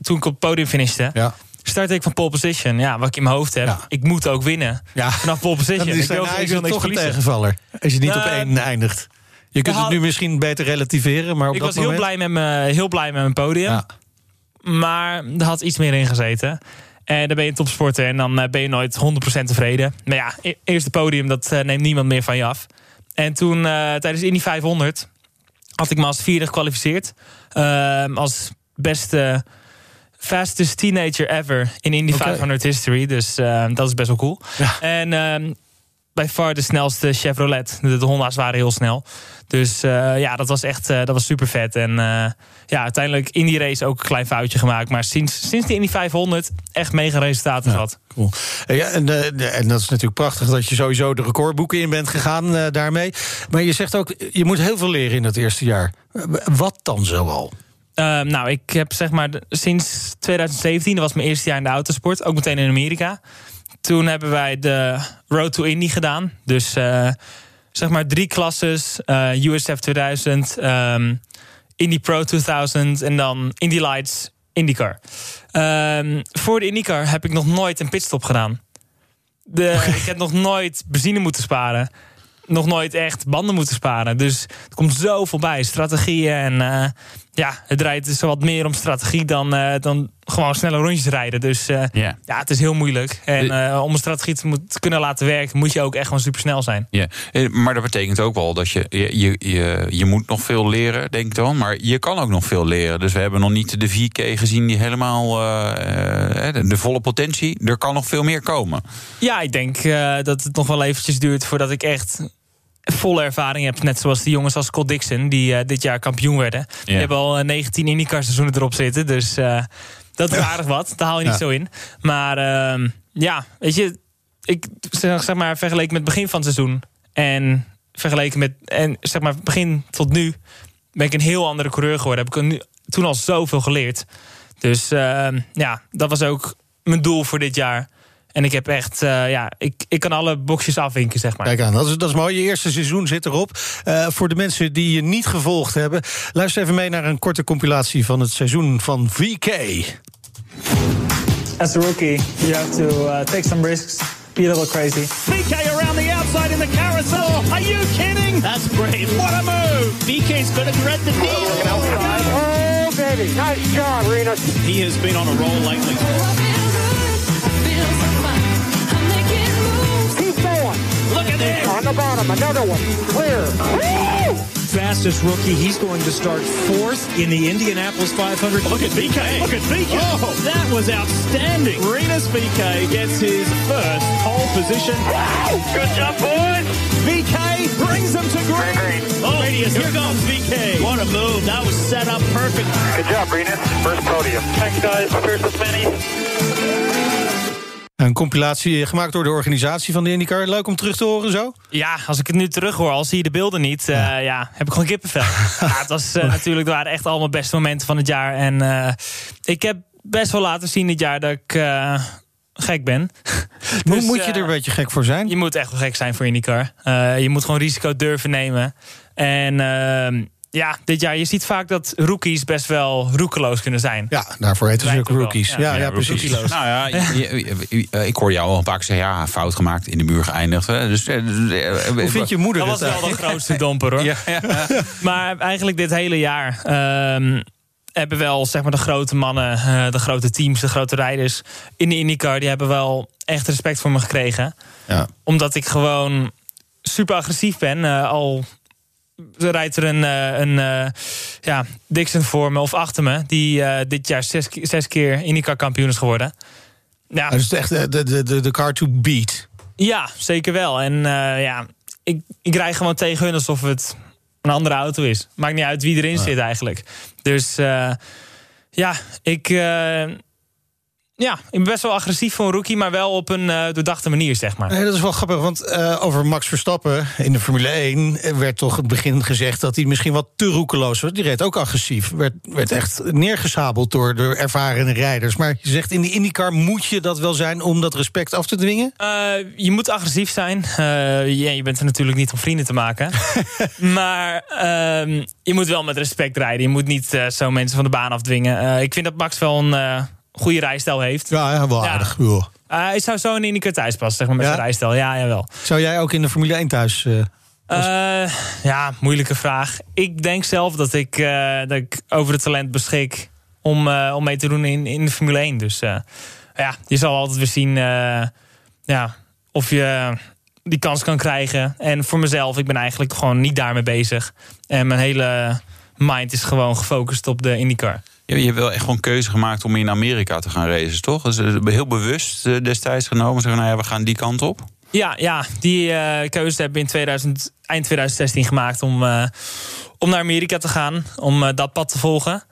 toen ik op het podium finishte... Ja start ik van pole position. Ja, wat ik in mijn hoofd heb. Ik moet ook winnen. Ja. Vanaf pole (laughs) position. Dan is, ik wil, ik wil toch een tegenvaller. Als je niet op één eindigt. Je kunt het nu misschien beter relativeren, maar op ik dat was heel blij, met me, heel blij met mijn podium. Ja. Maar er had iets meer in gezeten. En dan ben je een topsporter en dan ben je nooit 100% tevreden. Maar ja, e-, eerste podium, dat neemt niemand meer van je af. En toen uh, tijdens Indy 500 had ik me als vierde gekwalificeerd. Uh, als beste fastest teenager ever in Indy okay. 500 history. Dus uh, dat is best wel cool. Ja. En uh, bij far de snelste Chevrolet. De, de Honda's waren heel snel. Dus uh, ja, dat was echt dat was super vet. En ja, uiteindelijk in die race ook een klein foutje gemaakt. Maar sinds, sinds die Indy 500 echt mega resultaten ja, gehad. Cool. Ja, en, en dat is natuurlijk prachtig dat je sowieso de recordboeken in bent gegaan daarmee. Maar je zegt ook, je moet heel veel leren in dat eerste jaar. Wat dan zoal? Uh, nou, ik heb zeg maar sinds 2017, dat was mijn eerste jaar in de autosport, ook meteen in Amerika. Toen hebben wij de Road to Indy gedaan. Dus uh, zeg maar drie klasses: USF 2000, um, Indy Pro 2000 en dan Indy Lights, IndyCar. Um, voor de IndyCar heb ik nog nooit een pitstop gedaan. De, (laughs) ik heb nog nooit benzine moeten sparen nog nooit echt banden moeten sparen. Dus er komt zoveel bij. Strategieën en uh, ja, het rijdt dus wat meer om strategie dan, uh, dan gewoon snelle rondjes rijden. Dus uh, yeah. ja, het is heel moeilijk. En om een strategie te, moet, te, kunnen laten werken, moet je ook echt gewoon supersnel zijn. Ja, maar dat betekent ook wel dat je, je, je, je moet nog veel leren, denk ik dan. Maar je kan ook nog veel leren. Dus we hebben nog niet de 4K gezien die helemaal de, de volle potentie. Er kan nog veel meer komen. Ja, ik denk dat het nog wel eventjes duurt voordat ik echt volle ervaring hebt. Net zoals die jongens als Scott Dixon, die uh, dit jaar kampioen werden. Yeah. Die hebben al 19 uh, IndyCar seizoenen erop zitten. Dus uh, dat is aardig wat. Daar haal je niet ja. zo in. Maar ehm, ja, weet je, ik zeg maar vergeleken met het begin van het seizoen. En vergeleken met, en zeg maar begin tot nu, ben ik een heel andere coureur geworden. Heb ik nu, toen al zoveel geleerd. Dus ehm, ja, dat was ook mijn doel voor dit jaar. En ik heb echt, uh, ja, ik, ik kan alle boxjes afwinken, zeg maar. Kijk aan, dat is, dat is mooi. Je eerste seizoen zit erop. Uh, voor de mensen die je niet gevolgd hebben, luister even mee naar een korte compilatie van het seizoen van VK. As a rookie, you have to uh, take some risks. Be a little crazy. VK around the outside in the carousel. Are you kidding? That's brave. What a move. VK's going to thread the deal. Oh, baby. Nice job, Renus. He has been on a roll lately. Look at this. On the bottom, another one. Clear. Woo! Fastest rookie. He's going to start fourth in the Indianapolis 500. Look at VK. Look at VK. Oh, that was outstanding. Renus VK gets his first pole position. Wow. Good job, boys. VK brings them to green. green. Oh, Radius, here comes VK. What a move. That was set up perfect. Good job, Renus. First podium. Thanks, guys. Here's as many. Een compilatie gemaakt door de organisatie van de IndyCar. Leuk om terug te horen zo? Ja, als ik het nu terug hoor, al zie je de beelden niet... Ja. Uh, ja heb ik gewoon kippenvel. (laughs) ja, het was uh, natuurlijk, het waren echt allemaal beste momenten van het jaar. En uh, ik heb best wel laten zien dit jaar dat ik gek ben. (laughs) dus, moet je er een beetje gek voor zijn? Je moet echt wel gek zijn voor IndyCar. je moet gewoon risico durven nemen. En ehm, ja, dit jaar, je ziet vaak dat rookies best wel roekeloos kunnen zijn. Ja, daarvoor heten ze ook rookies. Ja, ja, ja, precies. Nou ja, (laughs) ik hoor jou al een paar zeggen, ja, fout gemaakt, in de muur geëindigd. Dus, eh, Hoe vindt je moeder Dat was wel de grootste domper, hoor. (laughs) (laughs) maar eigenlijk dit hele jaar... Um, hebben wel zeg maar, de grote mannen, de grote teams, de grote rijders in de IndyCar... die hebben wel echt respect voor me gekregen. Ja. Omdat ik gewoon super agressief ben. Uh, al rijdt er een, eh, een uh, ja, Dixon voor me of achter me... die uh, dit jaar zes, zes keer IndyCar kampioen is geworden. Ja. Dat is echt de, de, de, de car to beat. Ja, zeker wel. En ja, ik, ik rij gewoon tegen hun alsof het een andere auto is. Maakt niet uit wie erin zit eigenlijk. Dus ja, ik ja, ik ben best wel agressief voor een rookie, maar wel op een uh, doordachte manier, zeg maar. Nee, dat is wel grappig, want uh, over Max Verstappen in de Formule 1 werd toch het begin gezegd dat hij misschien wat te roekeloos was. Die reed ook agressief. Werd, werd echt neergesabeld door de ervaren rijders. Maar je zegt in de IndyCar moet je dat wel zijn om dat respect af te dwingen? Uh, je moet agressief zijn. Je bent er natuurlijk niet om vrienden te maken. (laughs) maar ehm, je moet wel met respect rijden. Je moet niet zo mensen van de baan afdwingen. ik vind dat Max wel een goede rijstijl heeft. Ja, ja wel aardig. Uh, hij zou zo in IndyCar thuis passen, zeg maar, met ja? zijn rijstijl. Ja, jawel. Zou jij ook in de Formule 1 thuis... Uh, uh, ja, moeilijke vraag. Ik denk zelf dat ik, dat ik over het talent beschik om, om mee te doen in, in de Formule 1. Dus ja, je zal altijd weer zien ja, of je die kans kan krijgen. En voor mezelf, ik ben eigenlijk gewoon niet daarmee bezig. En mijn hele mind is gewoon gefocust op de IndyCar. Je hebt wel echt gewoon keuze gemaakt om in Amerika te gaan racen, toch? Dus heel bewust destijds genomen. Zeggen, nou ja, we gaan die kant op. Ja, ja die uh, keuze hebben we in 2000, eind 2016 gemaakt om, om naar Amerika te gaan. Om dat pad te volgen.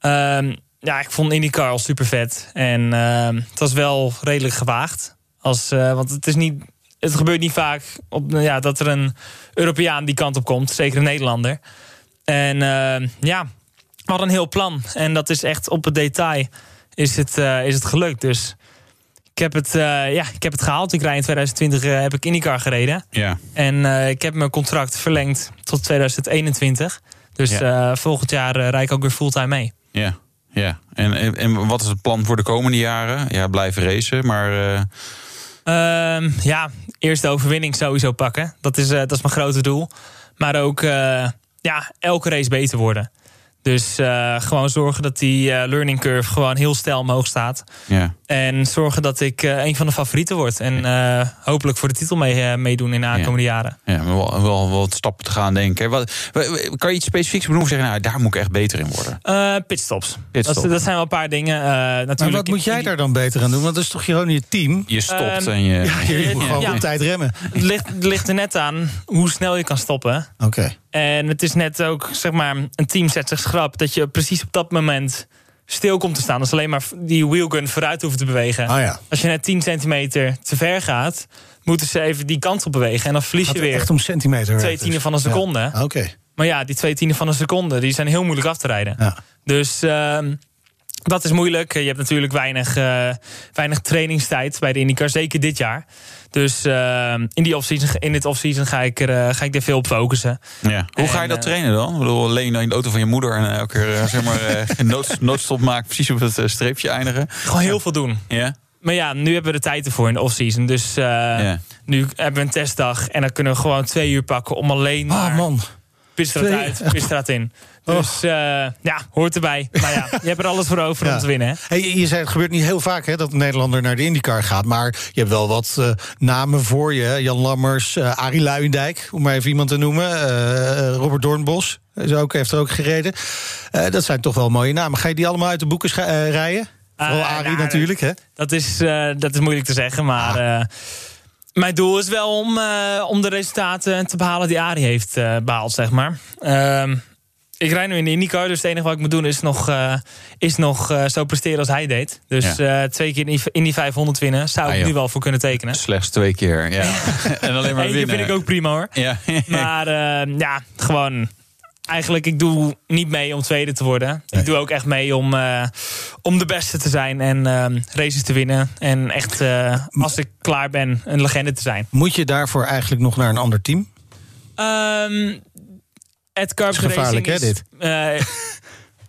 Ehm, ja, ik vond IndyCar al super vet. En ehm, het was wel redelijk gewaagd. Als, want het is niet... Het gebeurt niet vaak op, ja, dat er een Europeaan die kant op komt. Zeker een Nederlander. En ehm, ja, we hadden een heel plan. En dat is echt op het detail is het, uh, is het gelukt. Dus ik heb het, uh, ja, ik heb het gehaald. Ik rij in 2020 uh, heb ik IndyCar gereden. Ja. En ik heb mijn contract verlengd tot 2021. Dus ja. volgend jaar rijd ik ook weer fulltime mee. Ja, ja. En, en, en, wat is het plan voor de komende jaren? Ja, blijven racen, maar... Ehm, ja, eerste overwinning sowieso pakken. Dat is, dat is mijn grote doel. Maar ook ja, elke race beter worden. Dus uh, gewoon zorgen dat die uh, learning curve gewoon heel stijl omhoog staat. Ja. En zorgen dat ik uh, een van de favorieten word. En hopelijk voor de titel mee, meedoen in de aankomende ja. jaren. Ja, wel, wel, wel wat stappen te gaan denken. Wat, kan je iets specifieks benoemen? Zeggen, nou, daar moet ik echt beter in worden. pitstops. Pitstop. Dat, dat, zijn wel een paar dingen. natuurlijk, maar wat moet jij daar dan beter aan doen? Want dat is toch gewoon je team? Je stopt en je... Ja, je moet gewoon op tijd remmen. Het ligt, het ligt er net aan hoe snel je kan stoppen. Oké. Okay. En het is net ook, zeg maar, een team zet zich schrap... dat je precies op dat moment stil komt te staan. Als alleen maar die wheelgun vooruit hoeft te bewegen. Ah, ja. Als je net 10 centimeter te ver gaat... moeten ze even die kant op bewegen. En dan verlies je weer echt om centimeter twee tienden van een seconde. Ja. Oké. Maar ja, die twee tienden van een seconde... die zijn heel moeilijk af te rijden. Ja. Dus... Uh, dat is moeilijk. Je hebt natuurlijk weinig, uh, weinig trainingstijd bij de IndyCar, zeker dit jaar. Dus uh, in, die off-season, in dit offseason ga, ik er, uh, ga ik er veel op focussen. Ja. Hoe ga je dat trainen dan? Ik bedoel, alleen in de auto van je moeder en elke keer zeg maar, (laughs) nood, noodstop maken, precies op het streepje eindigen? Gewoon heel veel doen. Ja. Maar ja, nu hebben we de tijd ervoor in de off-season. Dus ja. nu hebben we een testdag en dan kunnen we gewoon twee uur pakken om alleen maar... Oh man. Pitstraat uit, pitstraat in. Dus uh, ja, hoort erbij. Maar ja, je hebt er alles voor over ja. om te winnen. Hè? Hey, je zei het gebeurt niet heel vaak hè, dat een Nederlander naar de IndyCar gaat. Maar je hebt wel wat uh, namen voor je. Jan Lammers, uh, Arie Luijendijk, om maar even iemand te noemen. Robert Doornbos is ook, heeft er ook gereden. dat zijn toch wel mooie namen. Ga je die allemaal uit de boeken rijden? Vooral Arie nou, natuurlijk, hè? Dat is, dat is moeilijk te zeggen, maar... Ah. Mijn doel is wel om, uh, om de resultaten te behalen die Arie heeft uh, behaald, zeg maar. Uh, ik rijd nu in de IndyCar, dus het enige wat ik moet doen is nog, uh, is nog zo presteren als hij deed. Dus ja. twee keer in die 500 winnen zou ik ah, nu wel voor kunnen tekenen. Slechts twee keer, ja. (laughs) en alleen maar winnen. vind ik ook prima hoor. Ja. (laughs) maar ja, gewoon eigenlijk, ik doe niet mee om tweede te worden. Nee. Ik doe ook echt mee om, uh, om de beste te zijn en uh, races te winnen. En echt, uh, als ik klaar ben, een legende te zijn. Moet je daarvoor eigenlijk nog naar een ander team? Um, het Carp gevaarlijk, hè, dit? (laughs)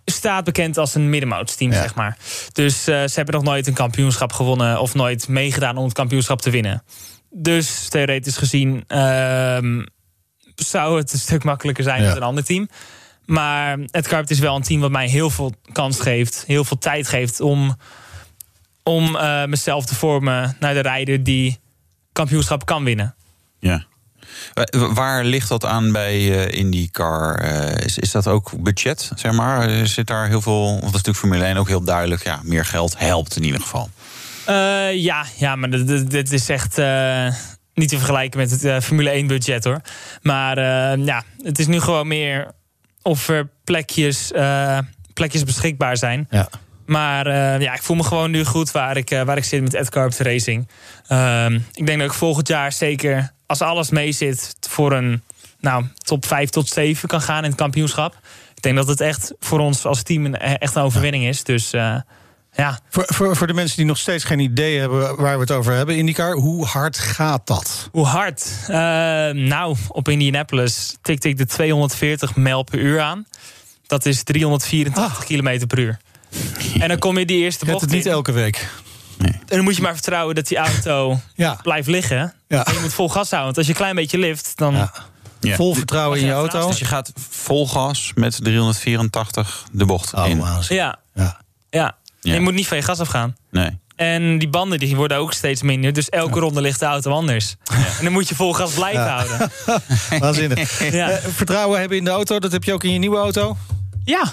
staat bekend als een middenmootsteam, ja. zeg maar. Dus ze hebben nog nooit een kampioenschap gewonnen... of nooit meegedaan om het kampioenschap te winnen. Dus theoretisch gezien... Ehm, zou het een stuk makkelijker zijn ja. met een ander team. Maar het Carpet is wel een team wat mij heel veel kans geeft. Heel veel tijd geeft om, om uh, mezelf te vormen naar de rijder die kampioenschap kan winnen. Ja. Waar ligt dat aan bij uh, IndyCar? Uh, is, is dat ook budget, zeg maar? Zit daar heel veel... Want dat is natuurlijk Formule 1 ook heel duidelijk. Ja, meer geld helpt in ieder geval. Uh, ja, ja, maar dit is echt niet te vergelijken met het uh, Formule 1 budget hoor. Maar uh, ja, het is nu gewoon meer of er plekjes, uh, plekjes beschikbaar zijn. Ja. Maar eh, ja, ik voel me gewoon nu goed waar ik, eh, waar ik zit met Ed Carpet Racing. Ehm, ik denk dat ik volgend jaar zeker, als alles mee zit, voor een nou, top 5 tot 7 kan gaan in het kampioenschap. Ik denk dat het echt voor ons als team een, echt een overwinning is. Dus eh, ja. Voor, voor, voor de mensen die nog steeds geen idee hebben waar we het over hebben, IndyCar, hoe hard gaat dat? Hoe hard? Ehm, nou, op Indianapolis tikte ik de 240 mijl per uur aan. Dat is 384 km per uur. En dan kom je die eerste Je hebt bocht het niet elke week. En dan moet je maar vertrouwen dat die auto (laughs) blijft liggen. Ja. En je moet vol gas houden. Want als je een klein beetje lift, dan... Vol vertrouwen in je auto. Dus je gaat vol gas met 384 de bocht Oh, in. Ja. Ja. ja. En Je moet niet van je gas afgaan. Nee. En die banden die worden ook steeds minder. Dus elke ronde ligt de auto anders. En dan moet je vol gas blijven Ja. houden. (laughs) Waanzinnig. Ja. Eh, vertrouwen hebben in de auto, dat heb je ook in je nieuwe auto? Ja.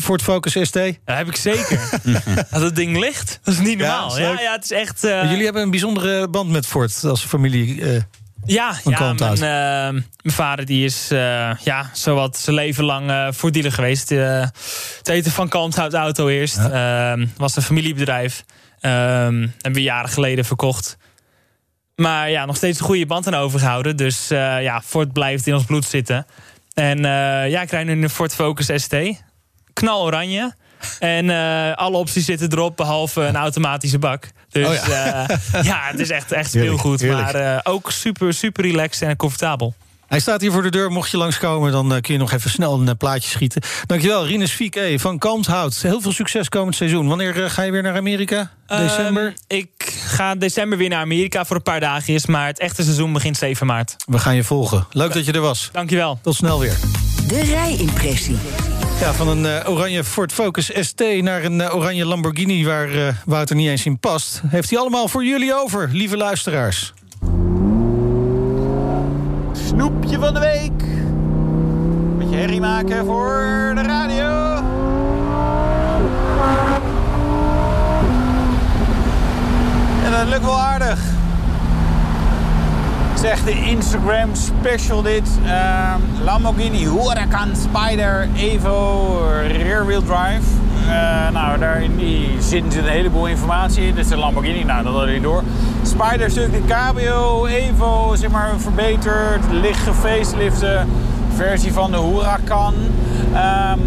Ford Focus ST? Dat heb ik zeker. (laughs) dat het ding ligt. Dat is niet Ja, normaal. Ja, leuk. ja, het is echt... eh, Jullie hebben een bijzondere band met Ford als familie. eh, Ja, ja mijn, eh, mijn vader die is eh, ja, zowat zijn leven lang voordeelig geweest. Eh, het eten van Kalmthout Auto eerst. Ehm, was een familiebedrijf. Ehm, hebben we jaren geleden verkocht. Maar ja, nog steeds een goede band aan overgehouden. Dus eh, ja, Ford blijft in ons bloed zitten. En eh, ja, ik rijd nu een Ford Focus ST. Knal oranje. En eh, alle opties zitten erop, behalve een automatische bak. Dus Oh ja, ja. (laughs) ja het is echt, echt Heerlijk, speelgoed. heerlijk. Maar eh, ook super, super relaxed en comfortabel. Hij staat hier voor de deur. Mocht je langskomen, dan eh, kun je nog even snel een eh, plaatje schieten. Dankjewel, Rinus Fieke van Kalmthout. Heel veel succes komend seizoen. Wanneer eh, ga je weer naar Amerika? December? Ehm, ik ga december weer naar Amerika voor een paar dagjes. Maar het echte seizoen begint 7 maart. We gaan je volgen. Leuk dat je er was. Dankjewel. Tot snel weer. De rijimpressie. Van een eh, oranje Ford Focus ST naar een eh, oranje Lamborghini... waar eh, Wouter niet eens in past. Heeft hij allemaal voor jullie over, lieve luisteraars. Snoepje van de week. Beetje herrie maken voor de radio. En dat lukt wel aardig. Zegt de Instagram special dit. Ehm, Lamborghini Huracan Spider Evo Rear Wheel Drive. Eh, nou, daar in die zin zit een heleboel informatie in. Dit is een Lamborghini, nou dat hadden we door. Spider stuk de cabrio, Evo, zeg maar verbeterd, licht gefacelifte versie van de Huracan. Ehm,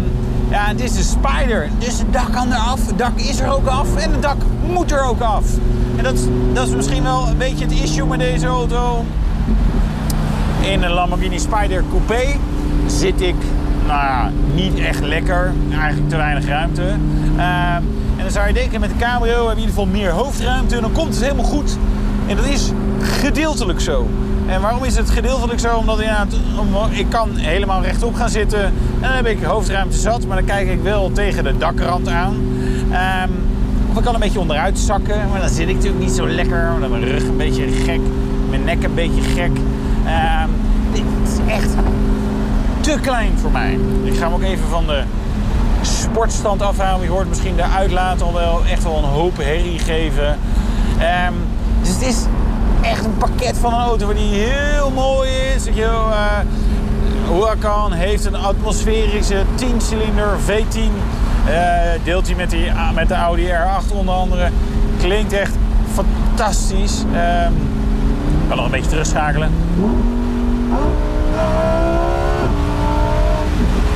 ja, het is de Spider, dus het dak kan eraf, het dak is er ook af en het dak moet er ook af. En dat, is- dat is misschien wel een beetje het issue met deze auto. In een Lamborghini Spider Coupé zit ik nou niet echt lekker. Eigenlijk te weinig ruimte. Ehm, en dan zou je denken met de cabrio heb je in ieder geval meer hoofdruimte. Dan komt het helemaal goed. En dat is gedeeltelijk zo. En waarom is het gedeeltelijk zo? Omdat ik kan helemaal rechtop gaan zitten. En dan heb ik hoofdruimte zat. Maar dan kijk ik wel tegen de dakrand aan. Ehm, of ik kan een beetje onderuit zakken. Maar dan zit ik natuurlijk niet zo lekker. Dan mijn rug een beetje gek. Mijn nek een beetje gek. Ehm, dit is echt te klein voor mij. Ik ga hem ook even van de sportstand afhalen. Je hoort misschien de uitlaat al wel echt wel een hoop herrie geven. Ehm, dus het is echt een pakket van een auto die heel mooi is. Je wel, eh, heeft een atmosferische 10-cilinder V10. Eh, deelt hij met, die, met de Audi R8 onder andere. Klinkt echt fantastisch. Ehm, kan nog een beetje terugschakelen.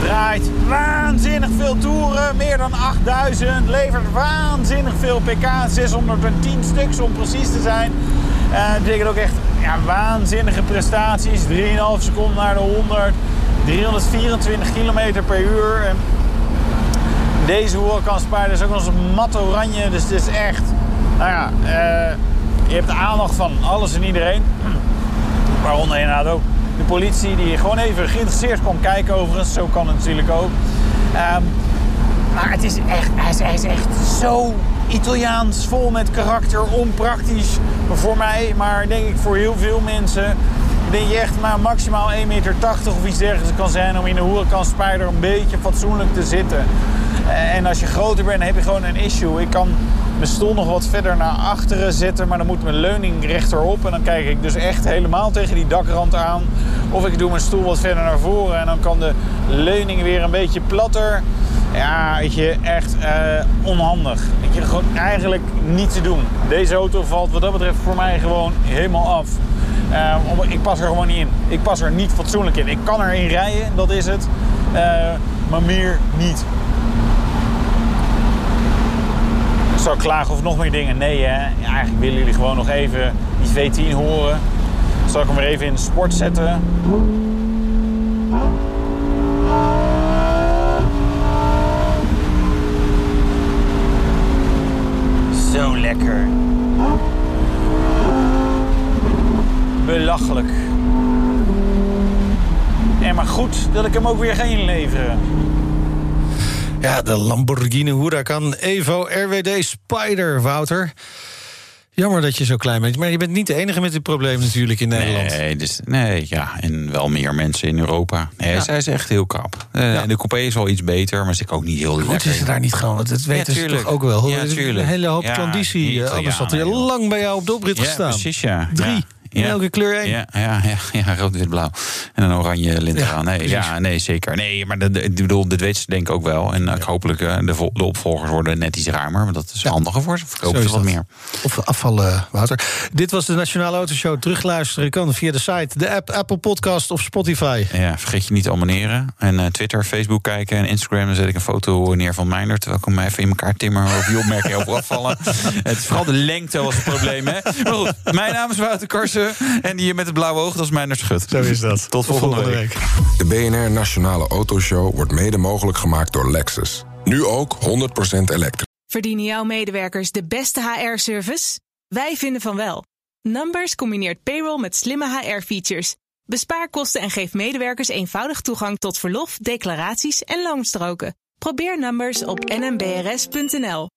Draait waanzinnig veel toeren, meer dan 8000. Levert waanzinnig veel pk, 610 stuks om precies te zijn. Eh dat betekent ook echt ja, waanzinnige prestaties. 3,5 seconden naar de 100. 324 km per uur. En deze Huracan Spider is ook nog eens een mat oranje. Dus het is echt... Nou ja, eh, je hebt de aandacht van alles en iedereen. (clears throat) Waaronder inderdaad ook de politie die gewoon even geïnteresseerd kwam kijken overigens. Zo kan het natuurlijk ook. Ehm, maar het is echt, hij is, echt zo Italiaans, vol met karakter, onpraktisch voor mij. Maar denk ik voor heel veel mensen. Denk je echt maar maximaal 1,80 meter of iets dergelijks kan zijn om in de Huracan Spider een beetje fatsoenlijk te zitten. Eh, En als je groter bent, heb je gewoon een issue. Ik kan mijn stoel nog wat verder naar achteren zetten, maar dan moet mijn leuning rechterop. En dan kijk ik dus echt helemaal tegen die dakrand aan. Of ik doe mijn stoel wat verder naar voren en dan kan de leuning weer een beetje platter. Ja, weet je, echt eh, onhandig. Weet je, gewoon eigenlijk niet te doen. Deze auto valt wat dat betreft voor mij gewoon helemaal af. Eh, ik pas er gewoon niet in. Ik pas er niet fatsoenlijk in. Ik kan erin rijden, dat is het. Eh, maar meer niet. Zou klagen over nog meer dingen? Nee, hè. Ja, eigenlijk willen jullie gewoon nog even die V10 horen. Zal ik hem weer even in de sport zetten? Zo lekker. Belachelijk. En maar goed dat ik hem ook weer ga inleveren. Ja, de Lamborghini Huracan Evo RWD Spider, Wouter. Jammer dat je zo klein bent. Maar je bent niet de enige met dit probleem natuurlijk in Nederland. Nee, dus, nee, ja, en wel meer mensen in Europa. Nee, Ja. zij is echt heel krap. Eh, De coupé is wel iets beter, maar zit ook niet heel Goed lekker. is het daar niet gewoon, dat weten ze tuurlijk. toch ook wel. Ja, Er is tuurlijk. Een hele hoop Ja, Anders ja, had hij lang bij jou op de oprit Ja, gestaan. precies, ja. Drie. Ja. In elke kleur één. Ja, ja, ja, ja rood, wit, blauw. En een oranje lint Ja, eraan. Nee, ja, nee, zeker. Nee, maar ik bedoel, dit weten ze denk ik ook wel. En eh, hopelijk uh, de, de opvolgers worden net iets ruimer. Maar dat is handiger voor ze. Verkopen ze wat dat. meer. Of afvallen, Wouter. Dit was de Nationale Autoshow. Terugluisteren kan via de site, de app, Apple Podcast of Spotify. Ja, vergeet je niet te abonneren. En eh, Twitter, Facebook kijken en Instagram. Dan zet ik een foto neer van Meijner. Terwijl ik hem even in elkaar timmer over je opmerkingen over afvallen. (laughs) Het is vooral de lengte was het probleem, hè? Maar goed, mijn naam is Wouter Karsen. En die met het blauwe oog, dat is Meijner Schut. Zo is dat. Tot volgende, week. De BNR Nationale Autoshow wordt mede mogelijk gemaakt door Lexus. Nu ook 100% elektrisch. Verdienen jouw medewerkers de beste HR-service? Wij vinden van wel. Numbers combineert payroll met slimme HR-features. Bespaar kosten en geef medewerkers eenvoudig toegang tot verlof, declaraties en loonstroken. Probeer Numbers op nmbrs.nl.